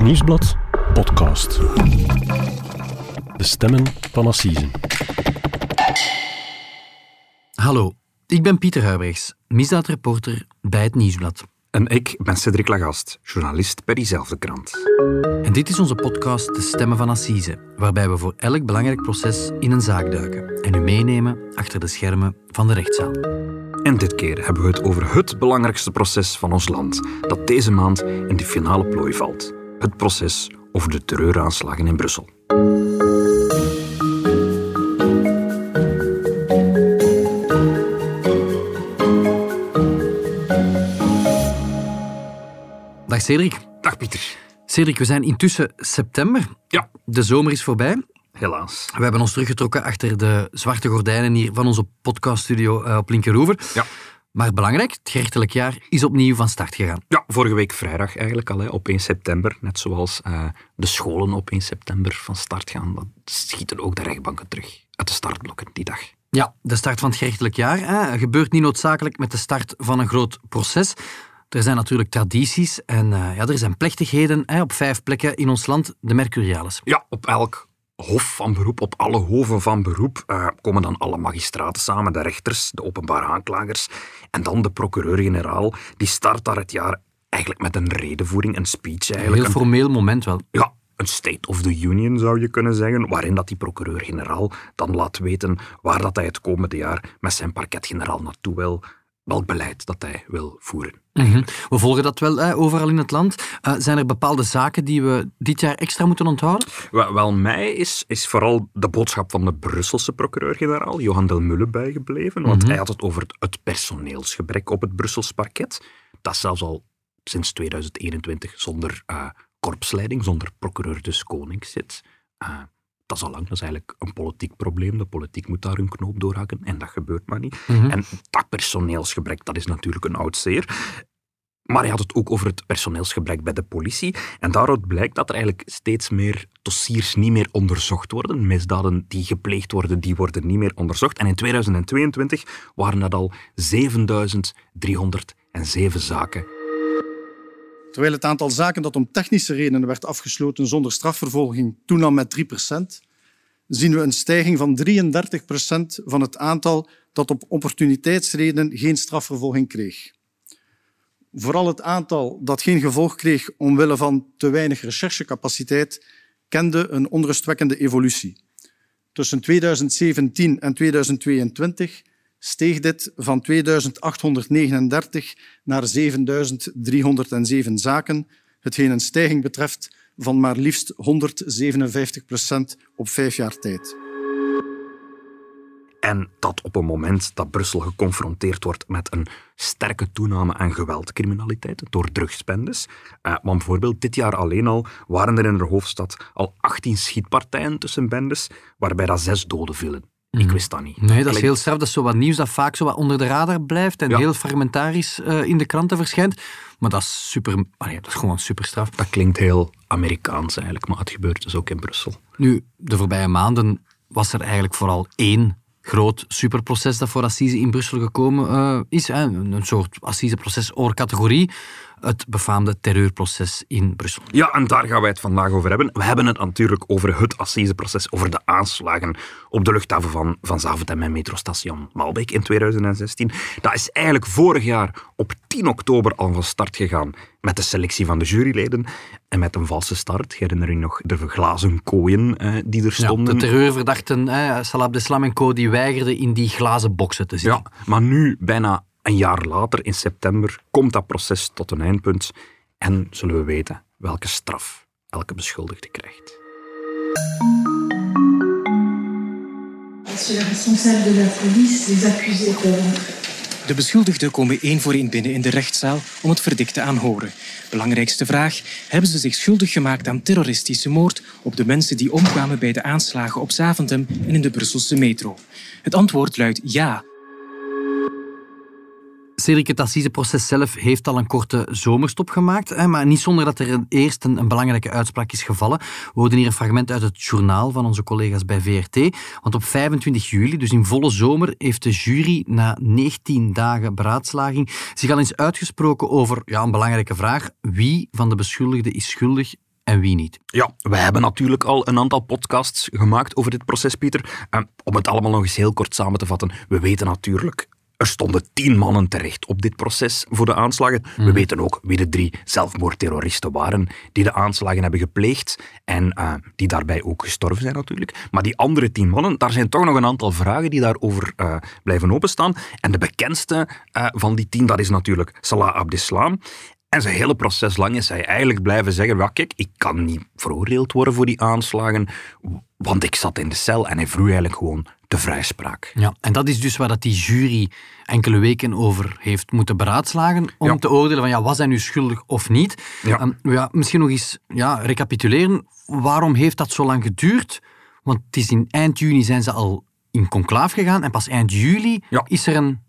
Het Nieuwsblad podcast. De stemmen van Assisen. Hallo, ik ben Pieter Huibrechts, misdaadreporter bij Het Nieuwsblad. En ik ben Cedric Lagast, journalist bij diezelfde krant. En dit is onze podcast De Stemmen van Assise, waarbij we voor elk belangrijk proces in een zaak duiken en u meenemen achter de schermen van de rechtszaal. En dit keer hebben we het over het belangrijkste proces van ons land, dat deze maand in de finale plooi valt. Het proces over de terreuraanslagen in Brussel. Dag Cedric. Dag Pieter. Cedric, we zijn intussen september. Ja, De zomer is voorbij. helaas. We hebben ons teruggetrokken achter de zwarte gordijnen hier van onze podcaststudio eh, op Linkeroever. Ja. Maar belangrijk, het gerechtelijk jaar is opnieuw van start gegaan. Ja, vorige week vrijdag eigenlijk al, hè, op 1 september. Net zoals eh, de scholen op 1 september van start gaan. Dat schieten ook de rechtbanken terug uit de startblokken die dag. Ja, de start van het gerechtelijk jaar hè, gebeurt niet noodzakelijk met de start van een groot proces. Er zijn natuurlijk tradities en eh, ja, er zijn plechtigheden hè, op vijf plekken in ons land, de Mercuriales. Ja, op elk hof van beroep, op alle hoven van beroep, eh, komen dan alle magistraten samen, de rechters, de openbare aanklagers en dan de procureur-generaal. Die start daar het jaar eigenlijk met een redenvoering, een speech Een eigenlijk. heel Een- formeel moment wel. ja, een State of the Union zou je kunnen zeggen, waarin dat die procureur-generaal dan laat weten waar dat hij het komende jaar met zijn parket-generaal naartoe wil, welk beleid dat hij wil voeren. Mhm. We volgen dat wel hè, overal in het land. Eh, zijn er bepaalde zaken die we dit jaar extra moeten onthouden? Wel, wel mij is, is vooral de boodschap van de Brusselse procureur-generaal, Johan Del Mulle, bijgebleven. Want hij had het over het, personeelsgebrek op het Brussels parket. Dat is zelfs al sinds 2021 zonder eh, korpsleiding, zonder procureur des Konings zit. Eh, dat is al lang, dat is eigenlijk een politiek probleem. De politiek moet daar hun knoop doorhakken en dat gebeurt maar niet. En dat personeelsgebrek, dat is natuurlijk een oud zeer. Maar hij had het ook over het personeelsgebrek bij de politie. En daaruit blijkt dat er eigenlijk steeds meer dossiers niet meer onderzocht worden. Misdaden die gepleegd worden, die worden niet meer onderzocht. En in 2022 waren dat al 7307 zaken. Terwijl het aantal zaken dat om technische redenen werd afgesloten zonder strafvervolging toenam met 3% zien we een stijging van 33% van het aantal dat op opportuniteitsredenen geen strafvervolging kreeg. Vooral het aantal dat geen gevolg kreeg omwille van te weinig recherchecapaciteit kende een onrustwekkende evolutie. Tussen 2017 en 2022 steeg dit van 2839 naar 7307 zaken, hetgeen een stijging betreft van maar liefst 157 procent op vijf jaar tijd. En dat op een moment dat Brussel geconfronteerd wordt met een sterke toename aan geweldcriminaliteit door drugsbendes. Eh, want bijvoorbeeld dit jaar alleen al waren er in de hoofdstad al 18 schietpartijen tussen bendes, waarbij dat zes doden vielen. Ik wist dat niet. Nee, dat is heel straf. Dat is zo wat nieuws dat vaak zo wat onder de radar blijft en Ja. heel fragmentarisch eh, in de kranten verschijnt. Maar dat is, super, allee, dat is gewoon super straf. Dat klinkt heel Amerikaans eigenlijk, maar het gebeurt dus ook in Brussel. Nu, de voorbije maanden was er eigenlijk vooral één groot superproces dat voor Assise in Brussel gekomen eh, is. Hè. Een soort Assiseproces oor categorie. Het befaamde terreurproces in Brussel. Ja, en daar gaan wij het vandaag over hebben. We hebben het natuurlijk over het assiseproces, over de aanslagen op de luchthaven van, van Zaventem en metrostation Malbeek in 2016. Dat is eigenlijk vorig jaar op 10 oktober al van start gegaan met de selectie van de juryleden. En met een valse start, herinner je nog de glazen kooien eh, die er Ja, stonden? de terreurverdachten, hè, Salah Abdeslam en co, die weigerden in die glazen boksen te zitten. Ja, maar nu, bijna een jaar later, in september, komt dat proces tot een eindpunt en zullen we weten welke straf elke beschuldigde krijgt. De beschuldigden komen één voor één binnen in de rechtszaal om het verdict te aanhoren. Belangrijkste vraag: hebben ze zich schuldig gemaakt aan terroristische moord op de mensen die omkwamen bij de aanslagen op Zaventem en in de Brusselse metro? Het antwoord luidt ja. Cedric, het assiseproces zelf heeft al een korte zomerstop gemaakt, maar niet zonder dat er eerst een, belangrijke uitspraak is gevallen. We hoorden hier een fragment uit het journaal van onze collega's bij VRT. Want op 25 juli, dus in volle zomer, heeft de jury na 19 dagen beraadslaging zich al eens uitgesproken over ja, een belangrijke vraag. Wie van de beschuldigden is schuldig en wie niet. Ja, we hebben natuurlijk al een aantal podcasts gemaakt over dit proces, Pieter. Uh, om het allemaal nog eens heel kort samen te vatten. We weten natuurlijk er stonden tien mannen terecht op dit proces voor de aanslagen. We Mhm. weten ook wie de drie zelfmoordterroristen waren die de aanslagen hebben gepleegd en uh, die daarbij ook gestorven zijn natuurlijk. Maar die andere tien mannen, daar zijn toch nog een aantal vragen die daarover uh, blijven openstaan. En de bekendste uh, van die tien, dat is natuurlijk Salah Abdeslam. En zijn hele proces lang is hij eigenlijk blijven zeggen, kijk, ik kan niet veroordeeld worden voor die aanslagen, want ik zat in de cel en hij vroeg eigenlijk gewoon de vrijspraak. Ja, en dat is dus waar dat die jury enkele weken over heeft moeten beraadslagen om Ja. te oordelen van ja, was hij nu schuldig of niet. Ja. Um, ja, misschien nog eens ja, recapituleren. Waarom heeft dat zo lang geduurd? Want het is in eind juni zijn ze al in conclaaf gegaan en pas eind juli Ja. is er een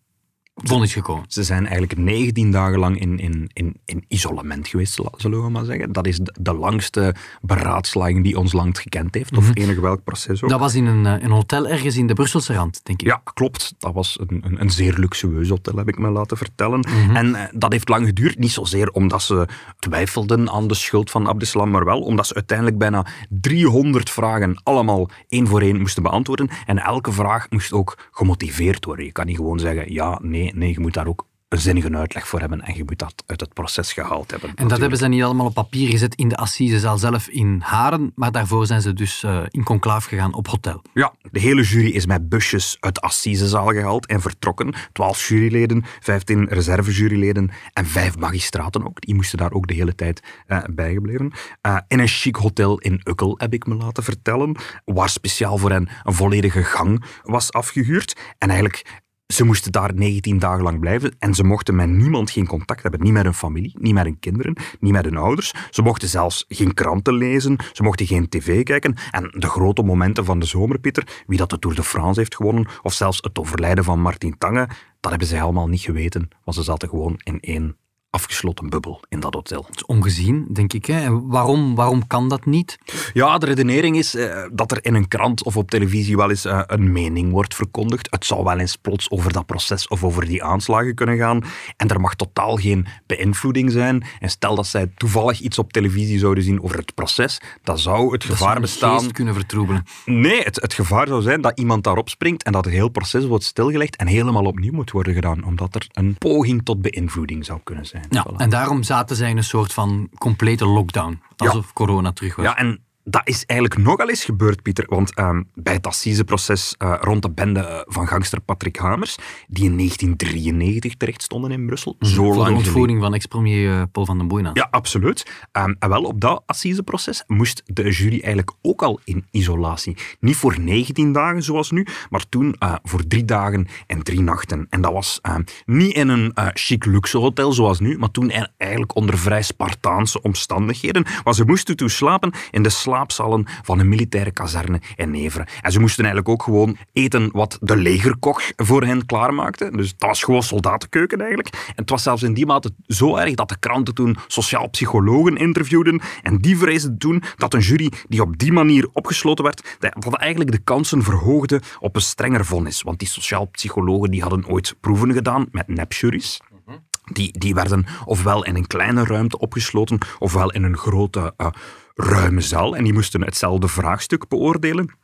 gekomen. Ze zijn eigenlijk 19 dagen lang in, in, in, in isolement geweest, zullen we maar zeggen. Dat is de, de langste beraadslaging die ons land gekend heeft, of enig welk proces ook. Dat was in een, eh, een hotel ergens in de Brusselse rand, denk ik. Ja, klopt. Dat was een, een, een zeer luxueus hotel, heb ik me laten vertellen. En eh, dat heeft lang geduurd. Niet zozeer omdat ze twijfelden aan de schuld van Abdeslam, maar wel omdat ze uiteindelijk bijna 300 vragen allemaal één voor één moesten beantwoorden. En elke vraag moest ook gemotiveerd worden. Je kan niet gewoon zeggen ja, nee, nee. Je moet daar ook een zinnige uitleg voor hebben en je moet dat uit het proces gehaald hebben. En dat hebben ze niet allemaal op papier gezet in de assisezaal zelf in Haren, maar daarvoor zijn ze dus uh, in conclaaf gegaan op hotel. Ja, de hele jury is met busjes uit de assisezaal gehaald en vertrokken. Twaalf juryleden, vijftien reservejuryleden en vijf magistraten ook. Die moesten daar ook de hele tijd uh, bijgebleven. Uh, in een chic hotel in Ukkel, heb ik me laten vertellen, waar speciaal voor hen een volledige gang was afgehuurd. En eigenlijk ze moesten daar 19 dagen lang blijven en ze mochten met niemand geen contact hebben. Niet met hun familie, niet met hun kinderen, niet met hun ouders. Ze mochten zelfs geen kranten lezen, ze mochten geen tv kijken. En de grote momenten van de zomer, Pieter, wie dat de Tour de France heeft gewonnen, of zelfs het overlijden van Martin Tange, dat hebben zij allemaal niet geweten, want ze zaten gewoon in één afgesloten bubbel in dat hotel. Het is ongezien, denk ik. Hè? En waarom, waarom kan dat niet? Ja, de redenering is uh, dat er in een krant of op televisie wel eens uh, een mening wordt verkondigd. Het zou wel eens plots over dat proces of over die aanslagen kunnen gaan. En er mag totaal geen beïnvloeding zijn. En stel dat zij toevallig iets op televisie zouden zien over het proces, dan zou het dat gevaar zou bestaan... kunnen vertroebelen. Nee, het, het gevaar zou zijn dat iemand daarop springt en dat het heel proces wordt stilgelegd en helemaal opnieuw moet worden gedaan, omdat er een poging tot beïnvloeding zou kunnen zijn. Ja, Voilà. en daarom zaten zij in een soort van complete lockdown. Alsof corona terug was. Ja, en dat is eigenlijk nogal eens gebeurd, Pieter. Want um, bij het assiseproces uh, rond de bende van gangster Patrick Hamers, die in 1993 terecht stonden in Brussel. Mm, Zo voor lang de ontvoering geleden. van ex-premier uh, Paul van den Boeien. Ja, absoluut. Um, en wel, op dat assiseproces moest de jury eigenlijk ook al in isolatie. Niet voor 19 dagen zoals nu, maar toen voor drie dagen en drie nachten. En dat was uh, niet in een chic luxe hotel zoals nu, maar toen eigenlijk onder vrij Spartaanse omstandigheden. Maar ze moesten toen slapen in de slaapzalen van een militaire kazerne in Neveren. En ze moesten eigenlijk ook gewoon eten wat de legerkoch voor hen klaarmaakte. Dus dat was gewoon soldatenkeuken eigenlijk. En het was zelfs in die mate zo erg dat de kranten toen sociaal psychologen interviewden. En die vreesden toen dat een jury die op die manier opgesloten werd, dat eigenlijk de kansen verhoogde op een strenger vonnis. Want die sociaal psychologen die hadden ooit proeven gedaan met nepjuries. Die, die werden ofwel in een kleine ruimte opgesloten, ofwel in een grote, uh, ruime zaal. En die moesten hetzelfde vraagstuk beoordelen.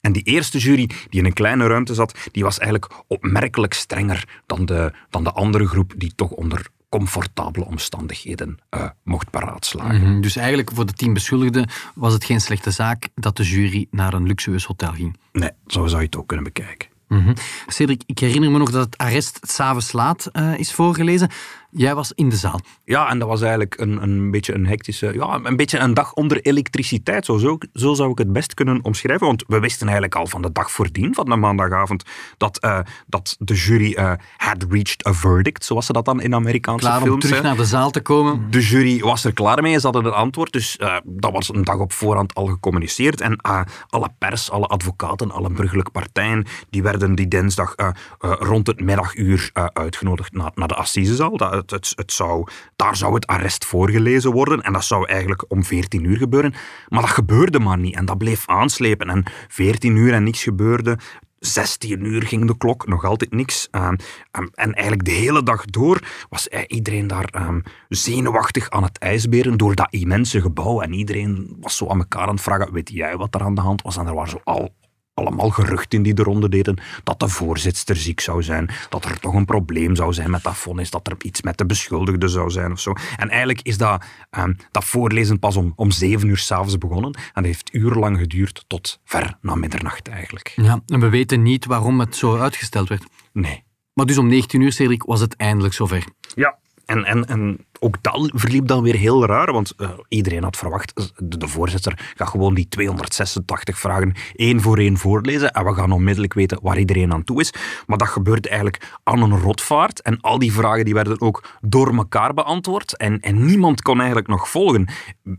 En die eerste jury die in een kleine ruimte zat, die was eigenlijk opmerkelijk strenger dan de, dan de andere groep die toch onder comfortabele omstandigheden uh, mocht beraadslagen. Mm -hmm. Dus eigenlijk voor de tien beschuldigden was het geen slechte zaak dat de jury naar een luxueus hotel ging. Nee, zo zou je het ook kunnen bekijken. Mm -hmm. Cedric, ik herinner me nog dat het arrest s'avonds laat uh, is voorgelezen. Jij was in de zaal. Ja, en dat was eigenlijk een, een beetje een hectische... Ja, een beetje een dag onder elektriciteit. Zo, zo, zo zou ik het best kunnen omschrijven. Want we wisten eigenlijk al van de dag voordien, van de maandagavond, dat, uh, dat de jury uh, had reached a verdict, zoals ze dat dan in Amerikaanse Klaar films om terug naar de zaal te komen. De jury was er klaar mee, ze hadden een antwoord. Dus uh, dat was een dag op voorhand al gecommuniceerd. En alle pers, alle advocaten, alle burgerlijke partijen, die werden die dinsdag rond het middaguur uitgenodigd naar, naar de assisezaal. Dat, het, het, zou, daar zou het arrest voorgelezen worden en dat zou eigenlijk om 14 uur gebeuren. Maar dat gebeurde maar niet en dat bleef aanslepen. En 14 uur en niets gebeurde. 16 uur ging de klok, nog altijd niks. Ehm, en eigenlijk de hele dag door was iedereen daar ehm, zenuwachtig aan het ijsberen door dat immense gebouw. En iedereen was zo aan elkaar aan het vragen, weet jij wat er aan de hand was? En er waren zo al allemaal geruchten die de ronde deden, dat de voorzitter ziek zou zijn, dat er toch een probleem zou zijn met dat vonnis, dat er iets met de beschuldigde zou zijn of zo. En eigenlijk is dat, um, dat voorlezen pas om, om zeven uur s'avonds begonnen en dat heeft urenlang geduurd tot ver na middernacht eigenlijk. Ja, en we weten niet waarom het zo uitgesteld werd. Nee. Maar dus om 19 uur, Cedric, was het eindelijk zover. Ja, en, en, en ook dat verliep dan weer heel raar, want uh, iedereen had verwacht, de, de, voorzitter gaat gewoon die 286 vragen één voor één voorlezen en we gaan onmiddellijk weten waar iedereen aan toe is. Maar dat gebeurde eigenlijk aan een rotvaart en al die vragen die werden ook door elkaar beantwoord en, en niemand kon eigenlijk nog volgen.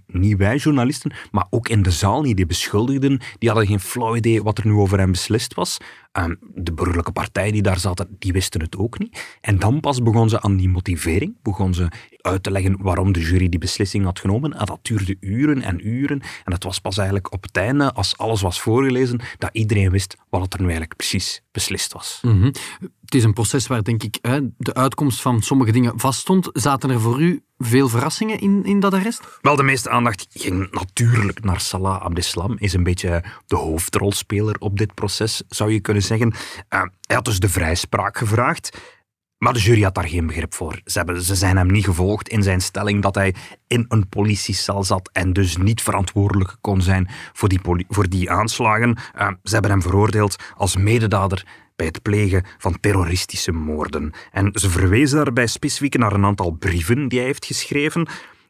Niet wij journalisten, maar ook in de zaal niet. Die beschuldigden, die hadden geen flauw idee wat er nu over hen beslist was. Um, de burgerlijke partijen die daar zaten, die wisten het ook niet. En dan pas begon ze aan die motivering, begon ze uit te leggen waarom de jury die beslissing had genomen. En dat duurde uren en uren. En het was pas eigenlijk op het einde, als alles was voorgelezen, dat iedereen wist wat er nu eigenlijk precies beslist was. Mm -hmm. Het is een proces waar, denk ik, de uitkomst van sommige dingen vaststond. Zaten er voor u veel verrassingen in, in dat arrest? Wel, de meeste aandacht ging natuurlijk naar Salah Abdeslam. Is een beetje de hoofdrolspeler op dit proces, zou je kunnen zeggen. Uh, hij had dus de vrijspraak gevraagd. Maar de jury had daar geen begrip voor. Ze, hebben, ze zijn hem niet gevolgd in zijn stelling dat hij in een politiecel zat en dus niet verantwoordelijk kon zijn voor die, voor die aanslagen. Uh, ze hebben hem veroordeeld als mededader bij het plegen van terroristische moorden. En ze verwezen daarbij specifiek naar een aantal brieven die hij heeft geschreven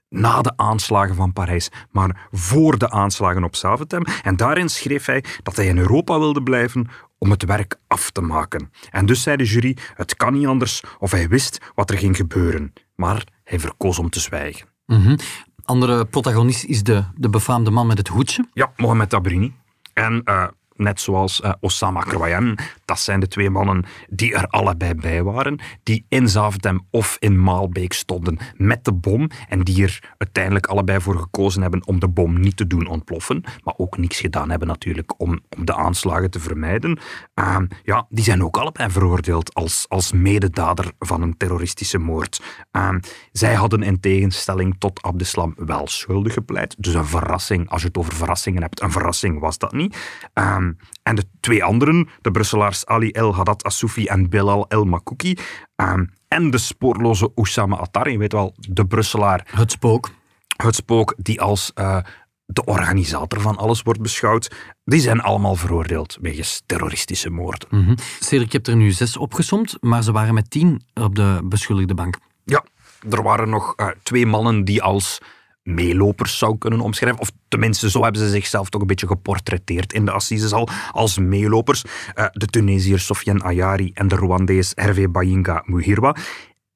na de aanslagen van Parijs, maar voor de aanslagen op Zaventem. En daarin schreef hij dat hij in Europa wilde blijven om het werk af te maken. En dus zei de jury, het kan niet anders of hij wist wat er ging gebeuren. Maar hij verkoos om te zwijgen. Mm Andere protagonist is de, de befaamde man met het hoedje. Ja, Mohamed Abrini. En uh, net zoals uh, Osama Krawayan. Dat zijn de twee mannen die er allebei bij waren, die in Zaventem of in Maalbeek stonden met de bom en die er uiteindelijk allebei voor gekozen hebben om de bom niet te doen ontploffen, maar ook niks gedaan hebben natuurlijk om, om de aanslagen te vermijden. Uh, ja, die zijn ook allebei veroordeeld als, als mededader van een terroristische moord. Uh, zij hadden in tegenstelling tot Abdeslam wel schuldig gepleit, dus een verrassing, als je het over verrassingen hebt, een verrassing was dat niet. Ehm, en de twee anderen, de Brusselaars Ali El Haddad Assoufi en Bilal El Makouki, um, en de spoorloze Oussama Attar, je weet wel, de Brusselaar. Het spook. Het spook die als uh, de organisator van alles wordt beschouwd, die zijn allemaal veroordeeld wegens terroristische moorden. Mm -hmm. Cedric, je hebt er nu zes opgesomd, maar ze waren met tien op de beschuldigde bank. Ja, er waren nog uh, twee mannen die als meelopers zou kunnen omschrijven. Of tenminste, zo hebben ze zichzelf toch een beetje geportretteerd in de assises al als meelopers. Uh, de Tunesiër Sofiane Ayari en de Rwandees Hervé Bayinga Muhirwa.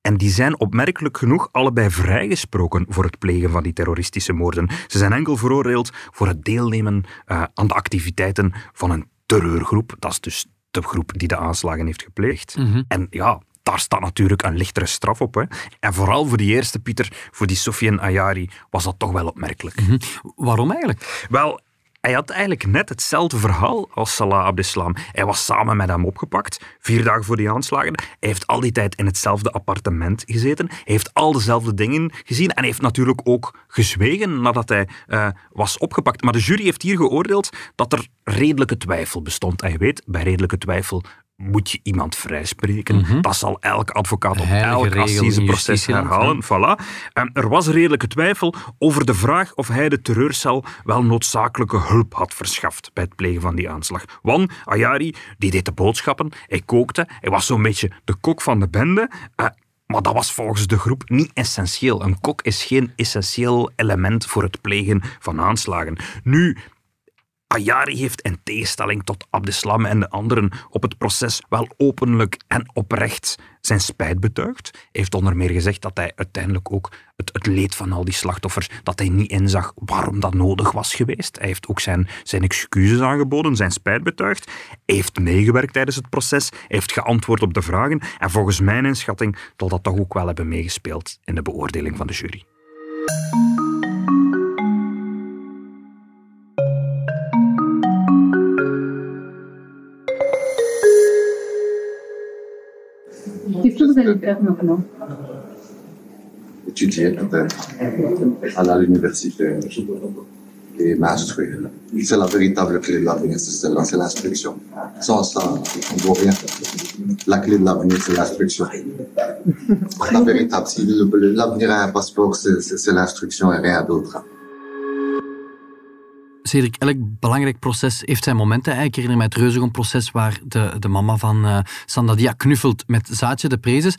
En die zijn opmerkelijk genoeg allebei vrijgesproken voor het plegen van die terroristische moorden. Ze zijn enkel veroordeeld voor het deelnemen uh, aan de activiteiten van een terreurgroep. Dat is dus de groep die de aanslagen heeft gepleegd. Mm -hmm. En ja, daar staat natuurlijk een lichtere straf op. Hè. En vooral voor die eerste, Pieter, voor die Sofiane Ayari, was dat toch wel opmerkelijk. Mm -hmm. Waarom eigenlijk? Wel, hij had eigenlijk net hetzelfde verhaal als Salah Abdeslam. Hij was samen met hem opgepakt, vier dagen voor die aanslagen. Hij heeft al die tijd in hetzelfde appartement gezeten. Hij heeft al dezelfde dingen gezien. En hij heeft natuurlijk ook gezwegen nadat hij uh, was opgepakt. Maar de jury heeft hier geoordeeld dat er redelijke twijfel bestond. En je weet, bij redelijke twijfel moet je iemand vrijspreken. Mm -hmm. Dat zal elke advocaat op elk assiseproces herhalen. Voilà. En er was redelijke twijfel over de vraag of hij de terreurcel wel noodzakelijke hulp had verschaft bij het plegen van die aanslag. Want Ayari, die deed de boodschappen, hij kookte, hij was zo'n beetje de kok van de bende. Uh, maar dat was volgens de groep niet essentieel. Een kok is geen essentieel element voor het plegen van aanslagen. Nu, Ayari heeft in tegenstelling tot Abdeslam en de anderen op het proces wel openlijk en oprecht zijn spijt betuigd. Hij heeft onder meer gezegd dat hij uiteindelijk ook het, leed van al die slachtoffers, dat hij niet inzag waarom dat nodig was geweest. Hij heeft ook zijn, zijn excuses aangeboden, zijn spijt betuigd. Hij heeft meegewerkt tijdens het proces, hij heeft geantwoord op de vragen en volgens mijn inschatting zal dat toch ook wel hebben meegespeeld in de beoordeling van de jury. Allez faire maintenant Étudier peut-être, aller à l'université et m'instruire. C'est la véritable clé de l'avenir, c'est l'instruction. Sans ça, on ne vaut rien. La clé de l'avenir, c'est l'instruction. La véritable, si l'avenir a un passeport, c'est l'instruction et rien d'autre. Cedric, elk belangrijk proces heeft zijn momenten. Ik herinner mij het Reuzegom-proces waar de, de mama van eh Sandadia knuffelt met Zaatje de Prezes.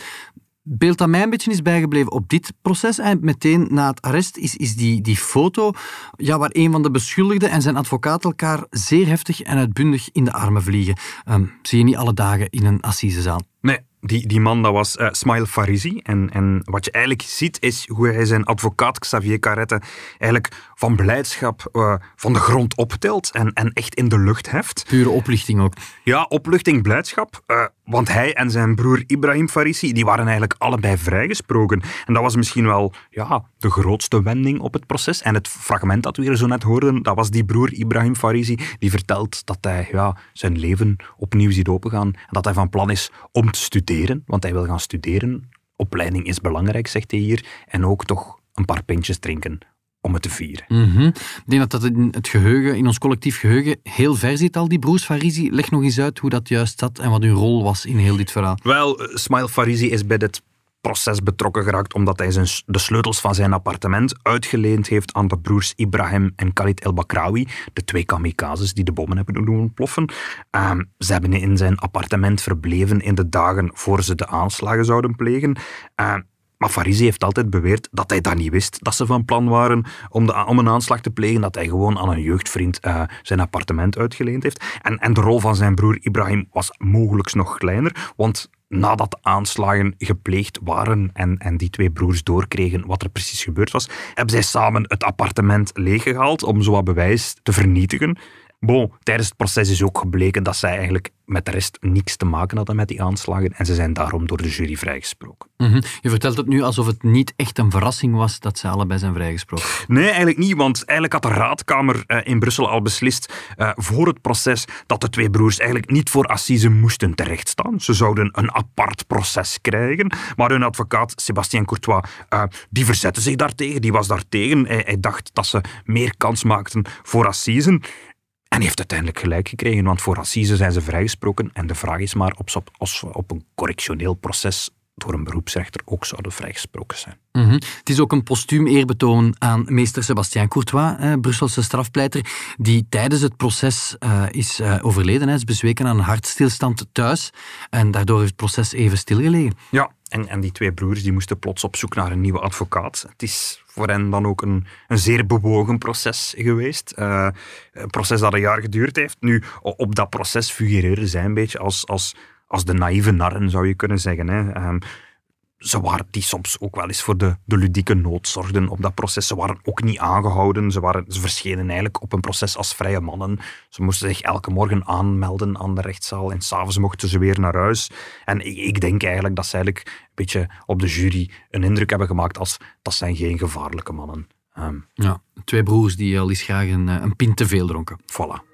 Beeld dat mij een beetje is bijgebleven op dit proces. En meteen na het arrest is, is die, die foto ja, waar een van de beschuldigden en zijn advocaat elkaar zeer heftig en uitbundig in de armen vliegen. Ehm, zie je niet alle dagen in een assisezaal. Nee, die, die man dat was eh Smail Farizi. En, en wat je eigenlijk ziet is hoe hij zijn advocaat Xavier Carrette eigenlijk van blijdschap eh, van de grond optelt en, en echt in de lucht heft. Pure oplichting ook. Ja, opluchting, blijdschap. eh, want hij en zijn broer Ibrahim Farisi die waren eigenlijk allebei vrijgesproken. En dat was misschien wel ja, de grootste wending op het proces. En het fragment dat we hier zo net hoorden, dat was die broer Ibrahim Farisi die vertelt dat hij ja, zijn leven opnieuw ziet opengaan. En dat hij van plan is om te studeren, want hij wil gaan studeren. Opleiding is belangrijk, zegt hij hier. En ook toch een paar pintjes drinken om het te vieren. Mhm. Ik denk dat dat in het geheugen, in ons collectief geheugen, heel ver zit al, die broers Farisi. Leg nog eens uit hoe dat juist zat en wat hun rol was in heel dit verhaal. Wel, eh, Smail Farizi is bij dit proces betrokken geraakt omdat hij zijn, de sleutels van zijn appartement uitgeleend heeft aan de broers Ibrahim en Khalid El Bakrawi, de twee kamikazes die de bommen hebben doen ontploffen. Ehm, ze hebben in zijn appartement verbleven in de dagen voor ze de aanslagen zouden plegen. Ehm, maar Farizi heeft altijd beweerd dat hij dat niet wist, dat ze van plan waren om, de, een aanslag te plegen, dat hij gewoon aan een jeugdvriend eh, zijn appartement uitgeleend heeft. En, en de rol van zijn broer Ibrahim was mogelijk nog kleiner, want nadat de aanslagen gepleegd waren en, en die twee broers doorkregen wat er precies gebeurd was, hebben zij samen het appartement leeggehaald om zo wat bewijs te vernietigen. Bon, tijdens het proces is ook gebleken dat zij eigenlijk met de rest niks te maken hadden met die aanslagen en ze zijn daarom door de jury vrijgesproken. Mhm. Je vertelt het nu alsof het niet echt een verrassing was dat ze allebei zijn vrijgesproken. Nee, eigenlijk niet, want eigenlijk had de raadkamer eh, in Brussel al beslist eh, voor het proces dat de twee broers eigenlijk niet voor assise moesten terechtstaan. Ze zouden een apart proces krijgen, maar hun advocaat Sébastien Courtois, eh, die verzette zich daartegen, die was daartegen. Hij, hij dacht dat ze meer kans maakten voor assisen. En heeft uiteindelijk gelijk gekregen, want voor assise zijn ze vrijgesproken. En de vraag is maar of ze op een correctioneel proces door een beroepsrechter ook zouden vrijgesproken zijn. Mhm. Het is ook een postuum eerbetoon aan meester Sébastien Courtois, eh, Brusselse strafpleiter, die tijdens het proces eh, is eh, overleden. Hij is bezweken aan een hartstilstand thuis en daardoor heeft het proces even stilgelegen. Ja, en, en die twee broers die moesten plots op zoek naar een nieuwe advocaat. Het is voor hen dan ook een, een zeer bewogen proces geweest. Eh, een proces dat een jaar geduurd heeft. Nu, op dat proces figureerden zij een beetje als, als, als de naïeve narren, zou je kunnen zeggen. Hè. Ehm, ze waren die soms ook wel eens voor de, de ludieke nood zorgden op dat proces. Ze waren ook niet aangehouden. Ze, waren, ze verschenen eigenlijk op een proces als vrije mannen. Ze moesten zich elke morgen aanmelden aan de rechtszaal en s'avonds mochten ze weer naar huis. En ik, ik denk eigenlijk dat ze eigenlijk een beetje op de jury een indruk hebben gemaakt als dat zijn geen gevaarlijke mannen. Ehm Ja, twee broers die al eens graag een, eh, een pint te veel dronken. voilà.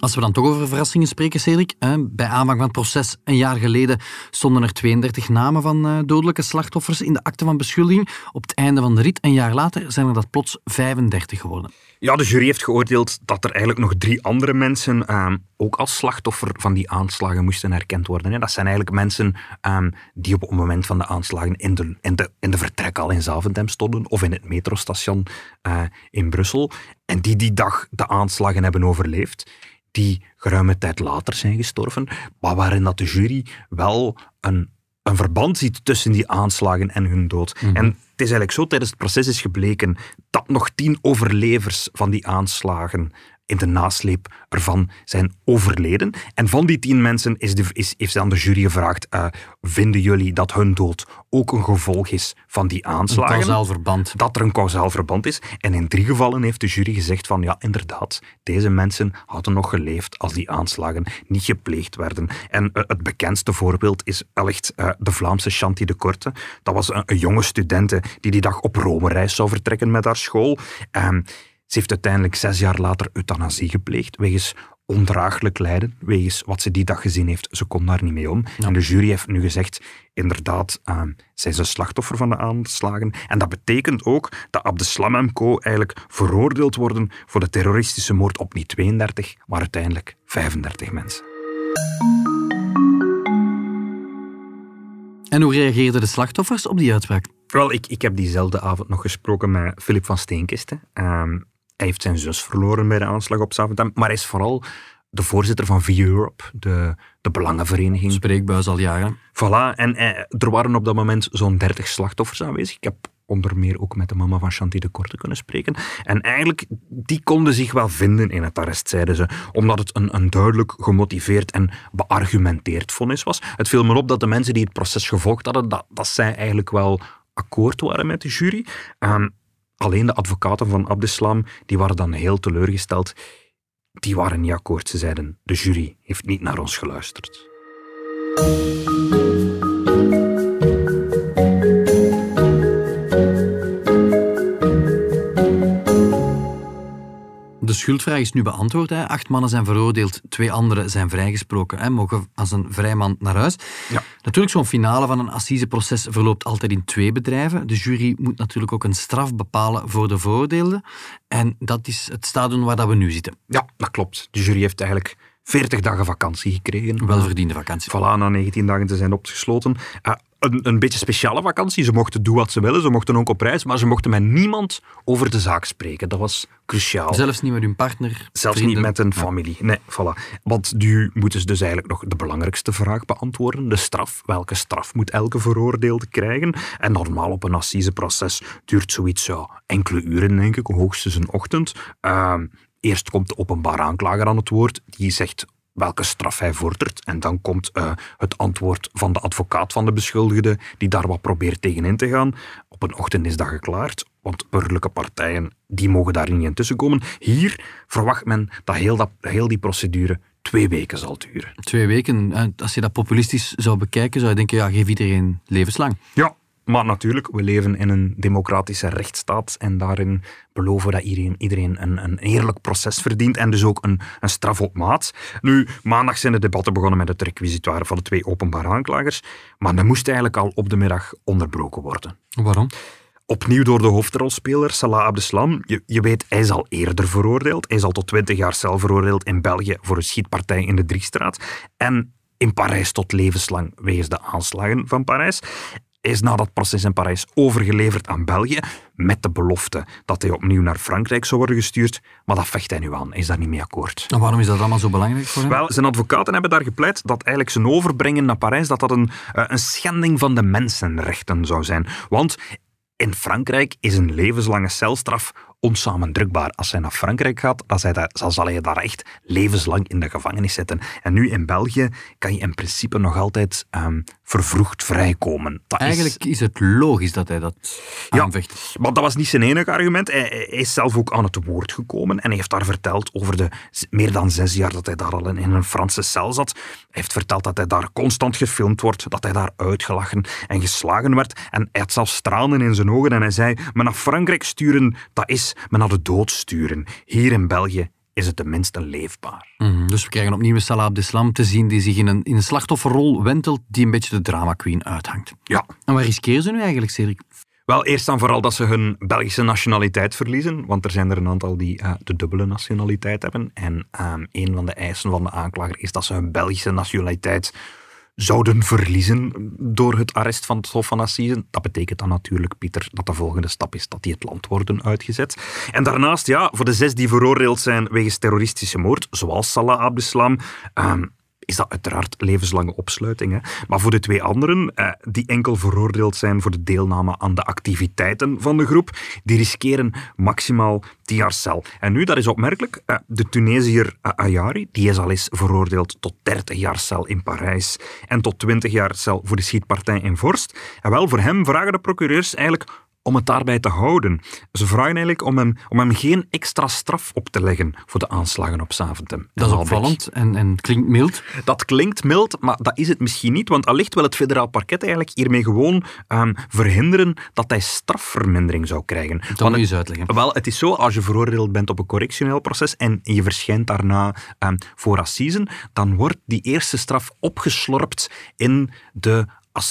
Als we dan toch over verrassingen spreken, Cedric. Bij aanvang van het proces een jaar geleden stonden er 32 namen van eh, dodelijke slachtoffers in de akte van beschuldiging. Op het einde van de rit, een jaar later, zijn er dat plots 35 geworden. Ja, de jury heeft geoordeeld dat er eigenlijk nog drie andere mensen ehm, ook als slachtoffer van die aanslagen moesten herkend worden. Dat zijn eigenlijk mensen ehm, die op het moment van de aanslagen in de, in de, in de vertrek al in Zaventem stonden of in het metrostation eh, in Brussel en die die dag de aanslagen hebben overleefd. Die geruime tijd later zijn gestorven, maar waarin dat de jury wel een, een verband ziet tussen die aanslagen en hun dood. En het is eigenlijk zo, tijdens het proces is gebleken dat nog tien overlevers van die aanslagen in de nasleep ervan zijn overleden. En van die tien mensen is de, is, heeft dan de jury gevraagd, eh, vinden jullie dat hun dood ook een gevolg is van die Een aanslagen? kausaal verband. dat er een kausaal verband is. En in drie gevallen heeft de jury gezegd van ja, inderdaad, deze mensen hadden nog geleefd als die aanslagen niet gepleegd werden. En eh, het bekendste voorbeeld is wellicht eh, de Vlaamse Chanty de Korte. Dat was een, een jonge studente die die dag op Rome-reis zou vertrekken met haar school. Ehm, ze heeft uiteindelijk zes jaar later euthanasie gepleegd wegens ondraaglijk lijden, wegens wat ze die dag gezien heeft. Ze kon daar niet mee om. En de jury heeft nu gezegd, inderdaad, uh, zij is een slachtoffer van de aanslagen. En dat betekent ook dat Abdeslam en co. eigenlijk veroordeeld worden voor de terroristische moord op niet 32, maar uiteindelijk 35 mensen. En hoe reageerden de slachtoffers op die uitspraak? Wel, ik, ik heb diezelfde avond nog gesproken met Philip van Steenkisten. Um, hij heeft zijn zus verloren bij de aanslag op Zaventem, maar hij is vooral de voorzitter van V-Europe, de, de belangenvereniging. Spreekbuis al jaren. Voilà, en eh, er waren op dat moment zo'n 30 slachtoffers aanwezig. Ik heb onder meer ook met de mama van Chanty de Korte kunnen spreken. En eigenlijk, die konden zich wel vinden in het arrest, zeiden ze, omdat het een, een duidelijk gemotiveerd en beargumenteerd vonnis was. Het viel me op dat de mensen die het proces gevolgd hadden, dat, dat zij eigenlijk wel akkoord waren met de jury. Um, alleen de advocaten van Abdeslam, die waren dan heel teleurgesteld. Die waren niet akkoord. Ze zeiden, de jury heeft niet naar ons geluisterd. De schuldvraag is nu beantwoord. Hè. Acht mannen zijn veroordeeld, twee anderen zijn vrijgesproken. Hè. Mogen als een vrijman naar huis. Ja. Natuurlijk, zo'n finale van een assiseproces verloopt altijd in twee bedrijven. De jury moet natuurlijk ook een straf bepalen voor de veroordeelden. En dat is het stadium waar dat we nu zitten. Ja, dat klopt. De jury heeft eigenlijk 40 dagen vakantie gekregen. Welverdiende vakantie. Voilà, na 19 dagen te zijn opgesloten. Uh, een, een beetje speciale vakantie. Ze mochten doen wat ze willen, ze mochten ook op reis, maar ze mochten met niemand over de zaak spreken. Dat was cruciaal. Zelfs niet met hun partner? Zelfs vrienden. niet met een familie. Nee, voilà. Want nu moeten ze dus eigenlijk nog de belangrijkste vraag beantwoorden. De straf. Welke straf moet elke veroordeelde krijgen? En normaal op een assiseproces duurt zoiets ja, enkele uren, denk ik, hoogstens een ochtend. Uh, Eerst komt de openbaar aanklager aan het woord, die zegt welke straf hij vordert. En dan komt uh, het antwoord van de advocaat van de beschuldigde, die daar wat probeert tegenin te gaan. Op een ochtend is dat geklaard, want burgerlijke partijen die mogen daar niet in tussenkomen. Hier verwacht men dat heel, dat, heel die procedure twee weken zal duren. Twee weken, als je dat populistisch zou bekijken, zou je denken, ja, geef iedereen levenslang. Ja, maar natuurlijk, we leven in een democratische rechtsstaat en daarin beloven dat iedereen, iedereen een, een eerlijk proces verdient en dus ook een, een straf op maat. Nu, maandag zijn de debatten begonnen met het requisitoire van de twee openbare aanklagers, maar dat moest eigenlijk al op de middag onderbroken worden. Waarom? Opnieuw door de hoofdrolspeler Salah Abdeslam. Je, je weet, hij is al eerder veroordeeld. Hij is al tot 20 jaar cel veroordeeld in België voor een schietpartij in de Driestraat. En in Parijs tot levenslang wegens de aanslagen van Parijs is na dat proces in Parijs overgeleverd aan België, met de belofte dat hij opnieuw naar Frankrijk zou worden gestuurd. Maar dat vecht hij nu aan, hij is daar niet mee akkoord. En waarom is dat allemaal zo belangrijk voor hem? Wel, zijn advocaten hebben daar gepleit dat eigenlijk zijn overbrengen naar Parijs dat dat een, een schending van de mensenrechten zou zijn. Want in Frankrijk is een levenslange celstraf onsamendrukbaar. Als hij naar Frankrijk gaat, dan, daar, zal hij daar echt levenslang in de gevangenis zitten. En nu in België kan je in principe nog altijd um, vervroegd vrijkomen. Dat Eigenlijk is... is... het logisch dat hij dat aanvecht. Ja, maar dat was niet zijn enige argument. Hij, hij, is zelf ook aan het woord gekomen en heeft daar verteld over de meer dan zes jaar dat hij daar al in een Franse cel zat. Hij heeft verteld dat hij daar constant gefilmd wordt, dat hij daar uitgelachen en geslagen werd. En hij had zelfs tranen in zijn ogen en hij zei, maar naar Frankrijk sturen, dat is me naar de dood sturen. Hier in België is het tenminste leefbaar. Mm, dus we krijgen opnieuw Salah Abdeslam te zien die zich in een, in een slachtofferrol wentelt die een beetje de drama queen uithangt. Ja. En waar riskeren ze nu eigenlijk, Cedric? Wel, eerst en vooral dat ze hun Belgische nationaliteit verliezen, want er zijn er een aantal die uh, de dubbele nationaliteit hebben. En um, een van de eisen van de aanklager is dat ze hun Belgische nationaliteit zouden verliezen door het arrest van het Hof van. Dat betekent dan natuurlijk, Pieter, dat de volgende stap is dat die het land worden uitgezet. En daarnaast, ja, voor de zes die veroordeeld zijn wegens terroristische moord, zoals Salah Abdeslam, um, is dat uiteraard levenslange opsluiting. Hè? Maar voor de twee anderen, eh, die enkel veroordeeld zijn voor de deelname aan de activiteiten van de groep, die riskeren maximaal 10 jaar cel. En nu, dat is opmerkelijk, eh, de Tunesiër eh, Ayari, die is al eens veroordeeld tot 30 jaar cel in Parijs en tot 20 jaar cel voor de schietpartij in Vorst. En wel, voor hem vragen de procureurs eigenlijk om het daarbij te houden. Ze vragen eigenlijk om hem, om hem geen extra straf op te leggen voor de aanslagen op Zaventem. en Dat is opvallend en, en klinkt mild. Dat klinkt mild, maar dat is het misschien niet, want allicht wil het federaal parket eigenlijk hiermee gewoon ehm, verhinderen dat hij strafvermindering zou krijgen. Dat Want moet je eens uitleggen. wel, het is zo, als je veroordeeld bent op een correctioneel proces en je verschijnt daarna ehm, voor assisen, dan wordt die eerste straf opgeslorpt in de,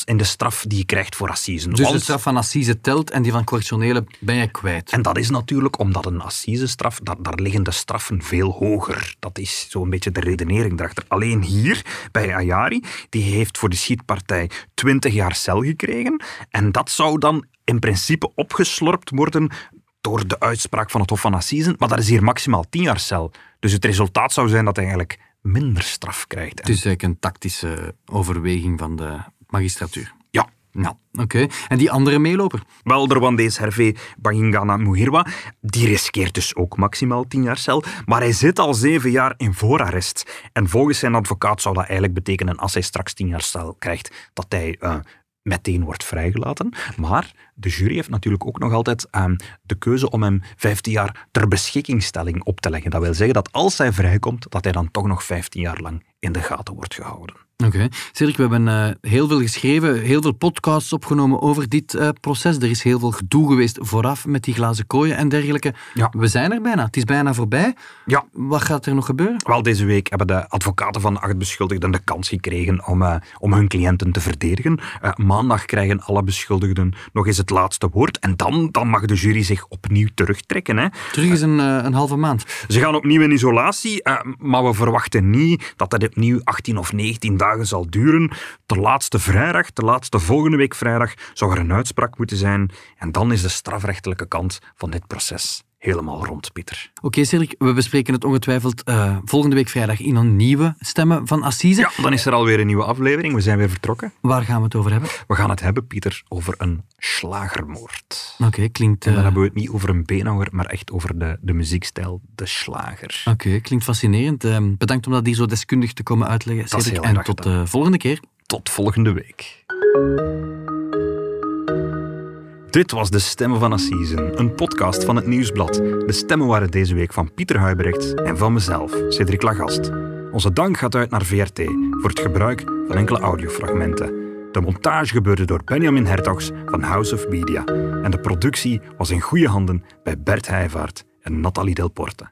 in de straf die je krijgt voor assisen. Dus de straf van assise telt en die van correctionele ben je kwijt. en dat is natuurlijk omdat een assisestraf, dat, daar liggen de straffen veel hoger. Dat is zo'n beetje de redenering erachter. Alleen hier, bij Ayari, die heeft voor de schietpartij 20 jaar cel gekregen. En dat zou dan in principe opgeslorpt worden door de uitspraak van het Hof van Assisen. Maar dat is hier maximaal 10 jaar cel. Dus het resultaat zou zijn dat hij eigenlijk minder straf krijgt. Het is eigenlijk een tactische overweging van de magistratuur. Ja, Nou, oké. En die andere meeloper? Wel, de Rwandees Hervé Bangingana Muhirwa, die riskeert dus ook maximaal 10 jaar cel, maar hij zit al zeven jaar in voorarrest. En volgens zijn advocaat zou dat eigenlijk betekenen, als hij straks 10 jaar cel krijgt, dat hij eh, meteen wordt vrijgelaten. Maar de jury heeft natuurlijk ook nog altijd eh, de keuze om hem 15 jaar ter beschikkingstelling op te leggen. Dat wil zeggen dat als hij vrijkomt, dat hij dan toch nog 15 jaar lang in de gaten wordt gehouden. Oké. Cedric, we hebben eh, heel veel geschreven, heel veel podcasts opgenomen over dit eh, proces. Er is heel veel gedoe geweest vooraf met die glazen kooien en dergelijke. Ja. We zijn er bijna. Het is bijna voorbij. Ja, Wat gaat er nog gebeuren? Wel, deze week hebben de advocaten van de acht beschuldigden de kans gekregen om, eh, om hun cliënten te verdedigen. Maandag krijgen alle beschuldigden nog eens het laatste woord. En dan, dan mag de jury zich opnieuw terugtrekken. Hè. Terug is een, een halve maand. Ze gaan opnieuw in isolatie, maar we verwachten niet dat dat opnieuw 18 of 19 dagen zal duren. De laatste vrijdag, de laatste volgende week vrijdag, zou er een uitspraak moeten zijn. En dan is de strafrechtelijke kant van dit proces helemaal rond, Pieter. Oké, Cedric, we bespreken het ongetwijfeld eh, volgende week vrijdag in een nieuwe Stemmen van Assise. Ja, dan is er alweer een nieuwe aflevering. We zijn weer vertrokken. Waar gaan we het over hebben? We gaan het hebben, Pieter, over een slagermoord. Oké, klinkt, En dan eh, hebben we het niet over een beenhouwer, maar echt over de, de muziekstijl, de slager. oké, klinkt fascinerend. Eh, bedankt om dat hier zo deskundig te komen uitleggen, Dat is heel En tot de volgende keer. Tot volgende week. Dit was De Stemmen van Assisen, een podcast van het Nieuwsblad. De stemmen waren deze week van Pieter Huibrecht en van mezelf, Cedric Lagast. Onze dank gaat uit naar VRT voor het gebruik van enkele audiofragmenten. De montage gebeurde door Benjamin Hertogs van House of Media. En de productie was in goede handen bij Bert Heijvaart en Nathalie Delporte.